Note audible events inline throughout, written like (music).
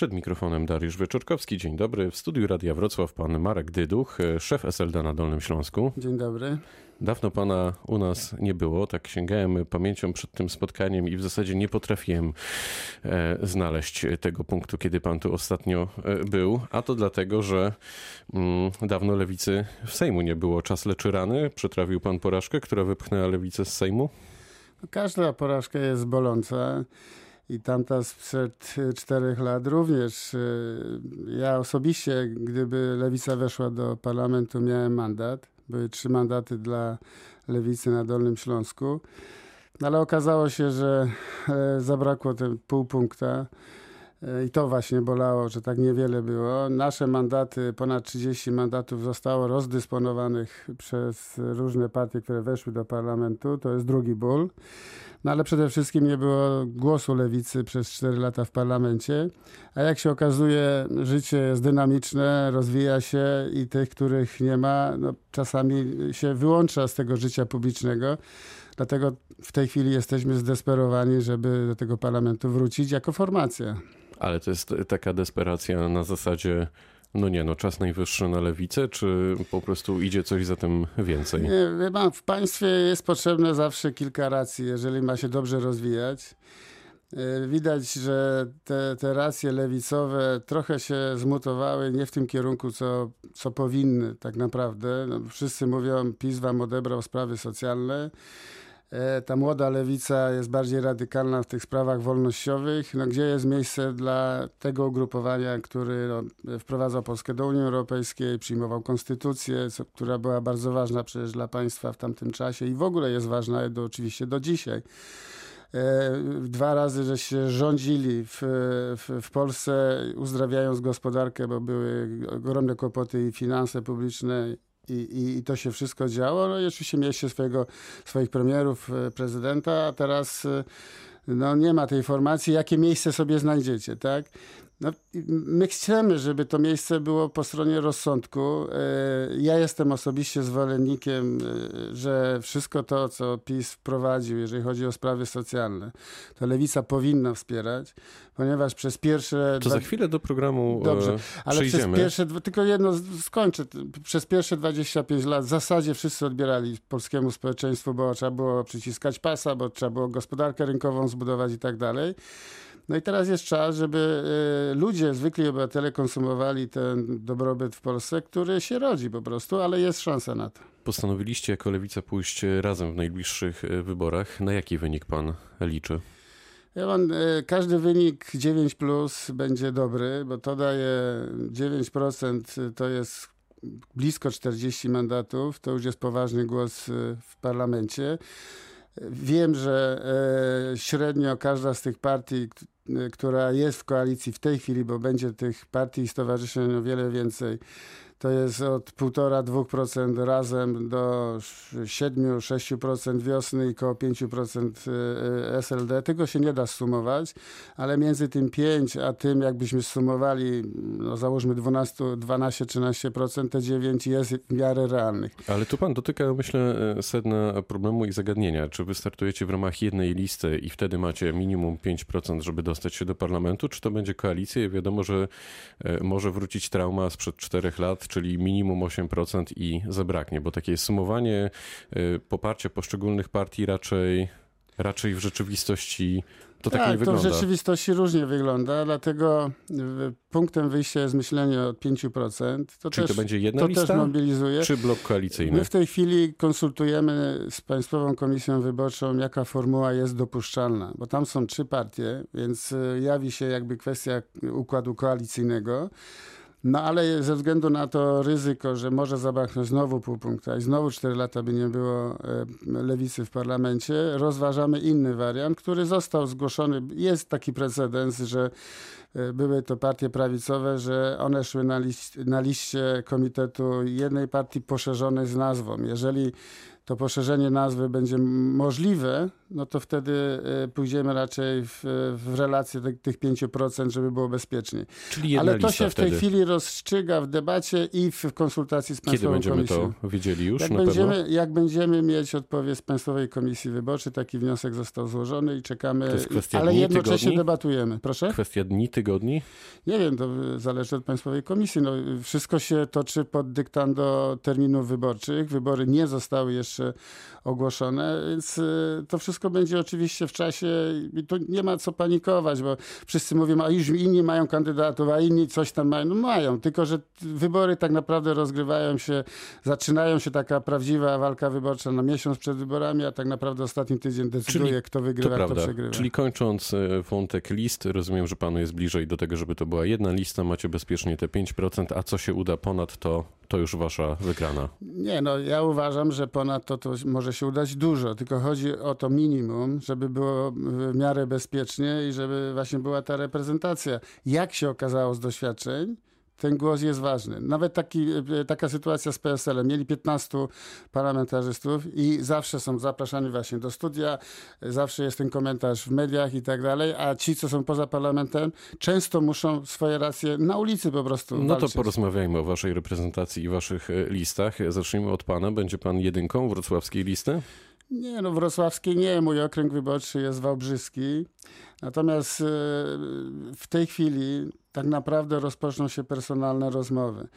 Przed mikrofonem Dariusz Wieczorkowski. Dzień dobry. W studiu Radia Wrocław pan Marek Dyduch, szef SLD na Dolnym Śląsku. Dzień dobry. Dawno pana u nas nie było, tak sięgałem pamięcią przed tym spotkaniem i w zasadzie nie potrafiłem e, znaleźć tego punktu, kiedy pan tu ostatnio e, był, a to dlatego, że mm, dawno lewicy w Sejmu nie było. Czas leczy rany. Przetrawił pan porażkę, która wypchnęła lewicę z Sejmu? Każda porażka jest boląca. I tamta sprzed czterech lat również. Ja osobiście, gdyby lewica weszła do parlamentu, miałem mandat. Były trzy mandaty dla lewicy na Dolnym Śląsku. No ale okazało się, że e, zabrakło ten pół punkta. I to właśnie bolało, że tak niewiele było. Nasze mandaty, ponad 30 mandatów zostało rozdysponowanych przez różne partie, które weszły do parlamentu. To jest drugi ból. No ale przede wszystkim nie było głosu lewicy przez 4 lata w parlamencie. A jak się okazuje, życie jest dynamiczne, rozwija się i tych, których nie ma, no, czasami się wyłącza z tego życia publicznego. Dlatego w tej chwili jesteśmy zdesperowani, żeby do tego parlamentu wrócić jako formacja. Ale to jest taka desperacja na zasadzie no nie, no czas najwyższy na lewicę, czy po prostu idzie coś za tym więcej? Nie, chyba w państwie jest potrzebne zawsze kilka racji, jeżeli ma się dobrze rozwijać. E, widać, że te, te racje lewicowe trochę się zmutowały nie w tym kierunku, co, co powinny tak naprawdę. No, wszyscy mówią, PiS wam odebrał sprawy socjalne. E, ta młoda lewica jest bardziej radykalna w tych sprawach wolnościowych. No, gdzie jest miejsce dla tego ugrupowania, który no, wprowadzał Polskę do Unii Europejskiej, przyjmował konstytucję, co, która była bardzo ważna przecież dla państwa w tamtym czasie i w ogóle jest ważna do, oczywiście do dzisiaj. E, dwa razy, że się rządzili w, w, w Polsce, uzdrawiając gospodarkę, bo były ogromne kłopoty i finanse publiczne i, i, to się wszystko działo. No i oczywiście mieliście swojego, swoich premierów, e, prezydenta, a teraz e, no, nie ma tej formacji. Jakie miejsce sobie znajdziecie, tak? No, my chcemy, żeby to miejsce było po stronie rozsądku. E, ja jestem osobiście zwolennikiem, e, że wszystko to, co PiS wprowadził, jeżeli chodzi o sprawy socjalne, to lewica powinna wspierać, ponieważ przez pierwsze. To za chwilę do programu. E, Dobrze, ale przez pierwsze, tylko jedno skończę. Przez pierwsze 25 lat w zasadzie wszyscy odbierali polskiemu społeczeństwu, bo trzeba było przyciskać pasa, bo trzeba było gospodarkę rynkową zbudować i tak dalej. No i teraz jest czas, żeby y, ludzie, zwykli obywatele konsumowali ten dobrobyt w Polsce, który się rodzi po prostu, ale jest szansa na to. Postanowiliście jako Lewica pójść razem w najbliższych y, wyborach. Na jaki wynik pan liczy? Ja mam, y, każdy wynik 9 plus będzie dobry, bo to daje 9%, to jest blisko 40 mandatów, to już jest poważny głos w parlamencie. Wiem, że średnio każda z tych partii, która jest w koalicji w tej chwili, bo będzie tych partii i stowarzyszeń o wiele więcej, to jest od 1,5-2% razem do 7-6% wiosny i około 5% SLD. Tego się nie da sumować, ale między tym 5 a tym, jakbyśmy sumowali, no załóżmy 12-13%, te 9 jest w miarę realnych. Ale tu pan dotyka, myślę, sedna problemu i zagadnienia. Czy wystartujecie w ramach jednej listy i wtedy macie minimum 5%, żeby dostać się do parlamentu, czy to będzie koalicja? Wiadomo, że e, może wrócić trauma sprzed 4 lat, czyli minimum 8% i zabraknie, bo takie sumowanie y, poparcia poszczególnych partii raczej, raczej w rzeczywistości to tak, tak nie wygląda. To w rzeczywistości różnie wygląda, dlatego punktem wyjścia jest myślenie o 5%. To Czyli też, to będzie jedna to lista, też mobilizuje. czy blok koalicyjny? My w tej chwili konsultujemy z Państwową Komisją Wyborczą, jaka formuła jest dopuszczalna, bo tam są trzy partie, więc y, jawi się jakby kwestia układu koalicyjnego. No ale ze względu na to ryzyko, że może zabraknąć znowu pół punkta i znowu 4 lata by nie było e, lewicy w parlamencie, rozważamy inny wariant, który został zgłoszony. Jest taki precedens, że e, były to partie prawicowe, że one szły na, na liście komitetu jednej partii poszerzonej z nazwą. Jeżeli to poszerzenie nazwy będzie możliwe, no to wtedy e, pójdziemy raczej w, w relację tych, tych 5%, żeby było bezpieczniej. Czyli jedna Ale to się w tej wtedy. chwili rozstrzyga w debacie i w konsultacji z Kiedy Państwową będziemy Komisją. to wiedzieli już Jak będziemy, pewno? jak będziemy mieć odpowiedź z Państwowej Komisji Wyborczej, taki wniosek został złożony i czekamy, To jest kwestia ale dni, jednocześnie tygodni? debatujemy. Proszę? Kwestia dni, tygodni? Nie wiem, to zależy od Państwowej Komisji. No, wszystko się toczy pod dyktando terminów wyborczych. Wybory nie zostały jeszcze ogłoszone, więc y, to wszystko będzie oczywiście w czasie i tu nie ma co panikować, bo wszyscy mówią, a już inni mają kandydatów, a inni coś tam mają. No mają, tylko że wybory tak naprawdę rozgrywają się, zaczynają się taka prawdziwa walka wyborcza na miesiąc przed wyborami, a tak naprawdę ostatni tydzień decyduje, Czyli kto To wygrywa, kto przegrywa. Czyli kończąc e, wątek list, rozumiem, że panu jest bliżej do tego, żeby to była jedna lista, macie bezpiecznie te 5%, a co się uda ponad to, to już wasza wygrana. Nie, no ja uważam, że ponad to, to może się udać dużo, tylko chodzi o to minimum, żeby było w miarę bezpiecznie i żeby właśnie była ta reprezentacja. Jak się okazało z doświadczeń, ten głos jest ważny. Nawet taki, e, taka sytuacja z PSL-em. Mieli 15 parlamentarzystów i zawsze są zapraszani właśnie do studia, zawsze jest ten komentarz w mediach i tak dalej, a ci, co są poza parlamentem, często muszą swoje racje na ulicy po prostu No to walczyć. porozmawiajmy o waszej reprezentacji i waszych e, listach. Zacznijmy od pana. Będzie pan jedynką wrocławskiej listy? Nie, no wrocławskiej nie. Mój okręg wyborczy jest wałbrzyski. Natomiast e, w tej chwili tak naprawdę rozpoczną się personalne rozmowy.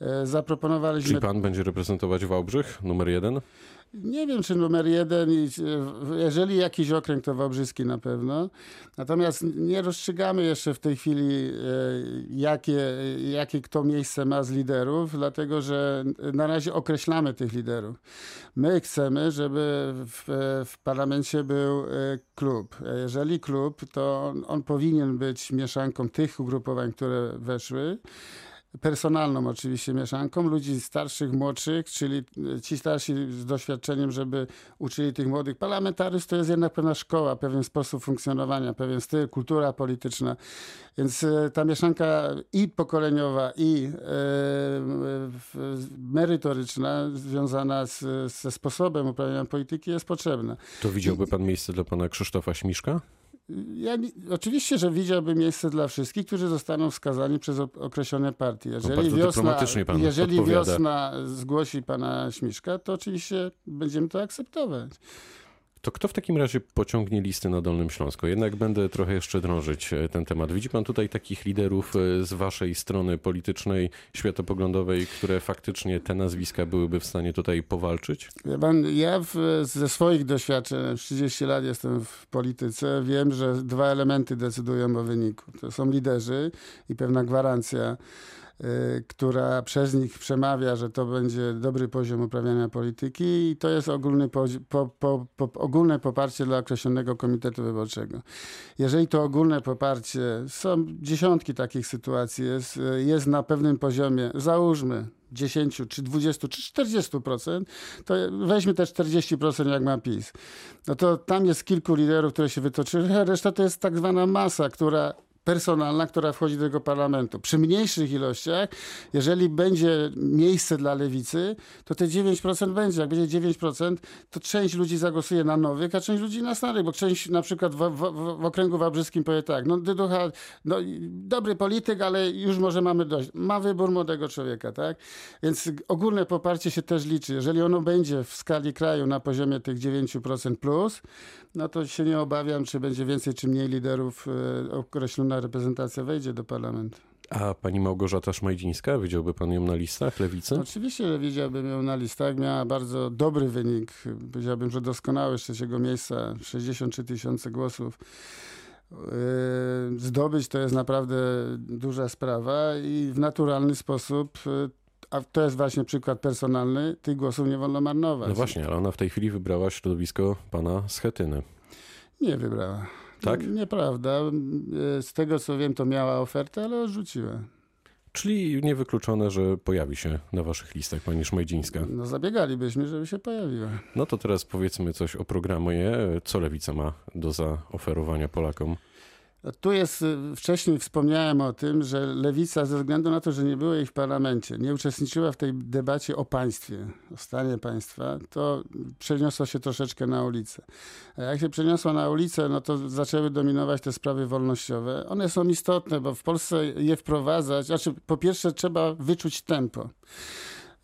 E, Zaproponowaliśmy... Czyli pan będzie reprezentować Wałbrzych, numer jeden? Nie wiem, czy numer jeden, jeżeli jakiś okręg, to Wałbrzyski na pewno. Natomiast nie rozstrzygamy jeszcze w tej chwili, e, jakie, jakie kto miejsce ma z liderów, dlatego że na razie określamy tych liderów. My chcemy, żeby w, w parlamencie był e, klub. Jeżeli klub, to on, on powinien być mieszanką tych ugrupowań, które weszły personalną oczywiście mieszanką, ludzi starszych, młodszych, czyli ci starsi z doświadczeniem, żeby uczyli tych młodych. Parlamentaryzm to jest jednak pewna szkoła, pewien sposób funkcjonowania, pewien styl, kultura polityczna. Więc e, ta mieszanka i pokoleniowa, i e, merytoryczna, związana z, ze sposobem uprawiania polityki jest potrzebna. To widziałby pan miejsce dla pana Krzysztofa Śmiszka? Ja, nie- oczywiście, że widziałbym miejsce dla wszystkich, którzy zostaną wskazani przez określone partie. Jeżeli, wiosna, jeżeli odpowiada. wiosna zgłosi pana Śmiszka, to oczywiście będziemy to akceptować. To kto w takim razie pociągnie listy na Dolnym Śląsku? Jednak będę trochę jeszcze drążyć e, ten temat. Widzi pan tutaj takich liderów e, z waszej strony politycznej, światopoglądowej, które faktycznie te nazwiska byłyby w stanie tutaj powalczyć? Wie pan, ja w, ze swoich doświadczeń, 30 lat jestem w polityce, wiem, że dwa elementy decydują o wyniku. To są liderzy i pewna gwarancja, która przez nich przemawia, że to będzie dobry poziom uprawiania polityki i to jest ogólny po, po, po, ogólne poparcie dla określonego komitetu wyborczego. Jeżeli to ogólne poparcie, są dziesiątki takich sytuacji, jest, y, jest na pewnym poziomie, załóżmy 10 czy 20 czy 40%, to weźmy te 40% jak ma PiS. No to tam jest kilku liderów, które się wytoczyły, a reszta to jest tak zwana masa, która personalna, która wchodzi do tego parlamentu. Przy mniejszych ilościach, jeżeli będzie miejsce dla lewicy, to te 9% będzie. Jak będzie 9%, to część ludzi zagłosuje na nowych, a część ludzi na starych, bo część na przykład w, w, w, okręgu wałbrzyskim powie tak, no Dyducha, no, dobry polityk, ale już może mamy dość. Ma wybór młodego człowieka, tak? Więc ogólne poparcie się też liczy. Jeżeli ono będzie w skali kraju na poziomie tych 9% plus, no to się nie obawiam, czy będzie więcej czy mniej liderów, e, określona reprezentacja wejdzie do parlamentu. A pani Małgorzata Szmajdzińska, widziałby pan ją na listach lewicy? Oczywiście, że widziałbym ją na listach. Miała bardzo dobry wynik. Powiedziałbym, że doskonały z trzeciego miejsca. 63 tysiące głosów. Yy, Zdobyć to jest naprawdę duża sprawa i w naturalny sposób, yy, a to jest właśnie przykład personalny, tych głosów nie wolno marnować. No właśnie, ale ona w tej chwili wybrała środowisko pana Schetyny. Nie wybrała. Tak? Nieprawda. Yy, Z tego co wiem, to miała ofertę, ale odrzuciła. Czyli niewykluczone, że pojawi się na waszych listach pani Szmajdzińska. No zabiegalibyśmy, żeby się pojawiła. No to teraz powiedzmy coś o programie. Co lewica ma do zaoferowania Polakom? Tu jest, y, wcześniej wspomniałem o tym, że lewica ze względu na to, że nie było jej w parlamencie, nie uczestniczyła w tej debacie o państwie, o stanie państwa, to przeniosła się troszeczkę na ulicę. A jak się przeniosła na ulicę, no to zaczęły dominować te sprawy wolnościowe. One są istotne, bo w Polsce je wprowadzać, znaczy po pierwsze trzeba wyczuć tempo.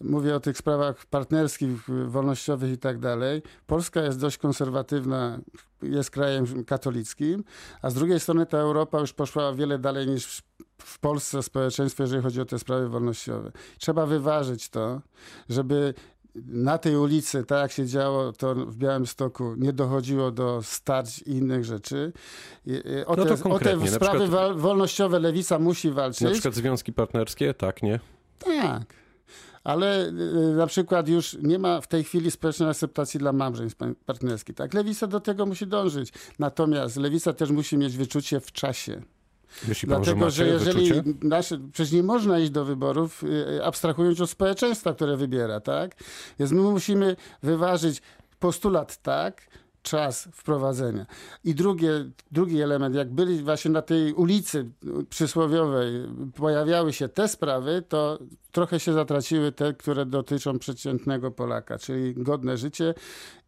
Mówię o tych sprawach partnerskich, wolnościowych i tak dalej. Polska jest dość konserwatywna, jest krajem katolickim, a z drugiej strony ta Europa już poszła o wiele dalej niż w Polsce społeczeństwo, jeżeli chodzi o te sprawy wolnościowe. Trzeba wyważyć to, żeby na tej ulicy, tak jak się działo to w Białymstoku, nie dochodziło do starć i innych rzeczy. O te, no o te sprawy przykład, wolnościowe lewica musi walczyć. Na przykład związki partnerskie, tak, nie? Tak ale y, na przykład już nie ma w tej chwili społecznej akceptacji dla małżeństw partnerskich. Tak, lewica do tego musi dążyć. Natomiast lewica też musi mieć wyczucie w czasie. Pan, Dlatego, że, że jeżeli nasze, przecież nie można iść do wyborów, y, abstrahując od społeczeństwa, które wybiera, tak? Więc my musimy wyważyć postulat tak, czas wprowadzenia. I drugie, drugi element, jak byli właśnie na tej ulicy przysłowiowej, pojawiały się te sprawy, to trochę się zatraciły te, które dotyczą przeciętnego Polaka, czyli godne życie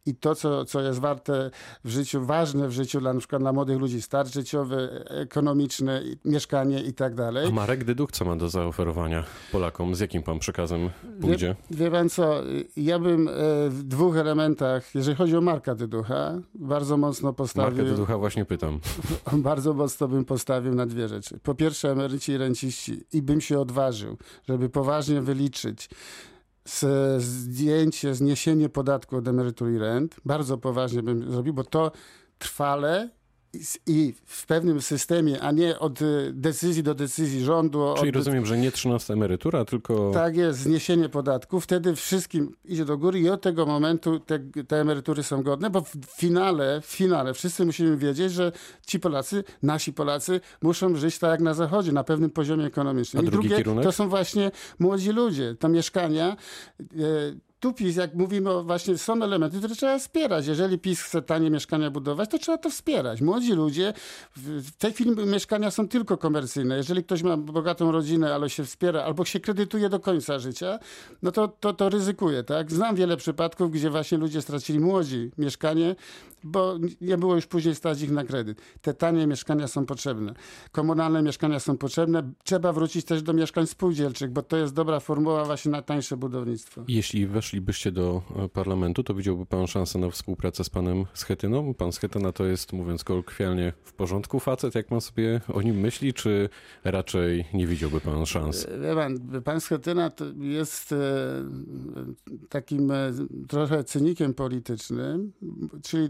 i to, co, co jest warte w życiu, ważne w życiu dla na przykład dla młodych ludzi, start życiowy, ekonomiczny, mieszkanie i tak dalej. A Marek Dyduk co ma do zaoferowania Polakom? Z jakim pan przekazem pójdzie? Wie, wie pan co, ja bym e, w dwóch elementach, jeżeli chodzi o Marka Dyducha, bardzo mocno postawił... Marka Dyducha właśnie pytam. (laughs) Bardzo mocno bym postawił na dwie rzeczy. Po pierwsze emeryci i renciści i bym się odważył, żeby poważnie wyliczyć zdjęcie, zniesienie podatku od emerytur i rent. Bardzo poważnie bym zrobił, bo to trwale i w pewnym systemie, a nie od y, decyzji do decyzji rządu. Czyli od... rozumiem, że nie 13 emerytura, tylko. Tak jest, zniesienie podatku. Wtedy wszystkim idzie do góry i od tego momentu te, te emerytury są godne, bo w finale, w finale wszyscy musimy wiedzieć, że ci Polacy, nasi Polacy muszą żyć tak jak na Zachodzie, na pewnym poziomie ekonomicznym. A I drugie kierunek? to są właśnie młodzi ludzie. To mieszkania. Yy, tu PiS, jak mówimy o właśnie, są elementy, które trzeba wspierać. Jeżeli PiS chce tanie mieszkania budować, to trzeba to wspierać. Młodzi ludzie, w tej chwili mieszkania są tylko komercyjne. Jeżeli ktoś ma bogatą rodzinę, ale się wspiera, albo się kredytuje do końca życia, no to, to, to ryzykuje, tak? Znam wiele przypadków, gdzie właśnie ludzie stracili młodzi mieszkanie, bo nie było już później stać ich na kredyt. Te tanie mieszkania są potrzebne. Komunalne mieszkania są potrzebne. Trzeba wrócić też do mieszkań spółdzielczych, bo to jest dobra formuła właśnie na tańsze budownictwo. Jeśli weszlibyście do e, parlamentu, to widziałby pan szansę na współpracę z panem Schetyną? Pan Schetyna to jest, mówiąc kolokwialnie, w porządku facet, jak pan sobie o nim myśli, czy raczej nie widziałby pan szans? E, wie pan, pan Schetyna to jest e, takim trochę cynikiem politycznym, czyli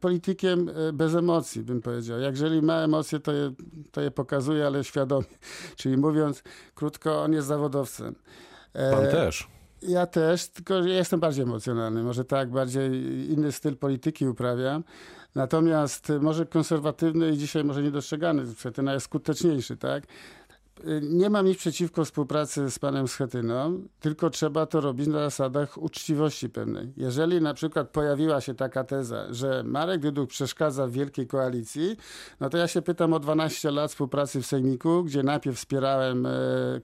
politykiem bez emocji, bym powiedział. Jak jeżeli ma emocje, to je, to je pokazuje, ale świadomie. (laughs) Czyli mówiąc krótko, on jest zawodowcem. Pan też. Ja też, tylko ja jestem bardziej emocjonalny. Może tak, bardziej inny styl polityki uprawiam. Natomiast może konserwatywny i dzisiaj może niedostrzegany. Schetyna jest skuteczniejszy, tak? Nie mam nic przeciwko współpracy z panem Schetyną, tylko trzeba to robić na zasadach uczciwości pewnej. Jeżeli na przykład pojawiła się taka teza, że Marek Dyduk przeszkadza w wielkiej koalicji, no to ja się pytam o 12 lat współpracy w Sejmiku, gdzie najpierw wspierałem e,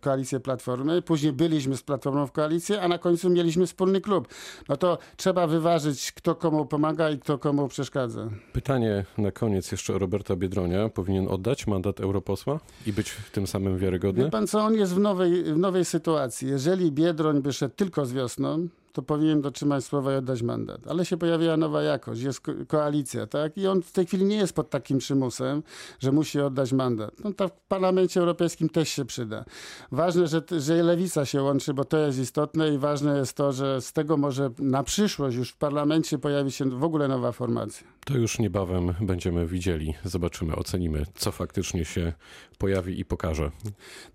koalicję Platformy, później byliśmy z Platformą w koalicji, a na końcu mieliśmy wspólny klub. No to trzeba wyważyć, kto komu pomaga i kto komu przeszkadza. Pytanie na koniec jeszcze o Roberta Biedronia. Powinien oddać mandat europosła i być tym samym wiarygodny? Wie pan co, on jest w nowej, w nowej sytuacji. Jeżeli Biedroń by szedł tylko z wiosną, to powinien dotrzymać słowa i oddać mandat. Ale się pojawiła nowa jakość, jest ko koalicja, tak? I on w tej chwili nie jest pod takim przymusem, że musi oddać mandat. No w Parlamencie Europejskim też się przyda. Ważne, że, że lewica się łączy, bo to jest istotne i ważne jest to, że z tego może na przyszłość już w parlamencie pojawi się w ogóle nowa formacja. To już niebawem będziemy widzieli, zobaczymy, ocenimy, co faktycznie się pojawi i pokaże.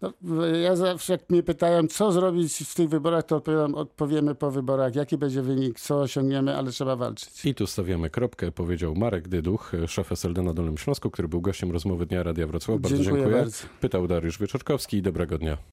No, ja zawsze, jak mnie pytają, co zrobić w tych wyborach, to odpowiadam, odpowiemy po wyborach, jaki będzie wynik, co osiągniemy, ale trzeba walczyć. I tu stawiamy kropkę, powiedział Marek Dyduch, szef SLD na Dolnym Śląsku, który był gościem rozmowy Dnia Radia Wrocław. Bardzo dziękuję. dziękuję. Bardzo. Pytał Dariusz Wieczorkowski. Dobrego dnia.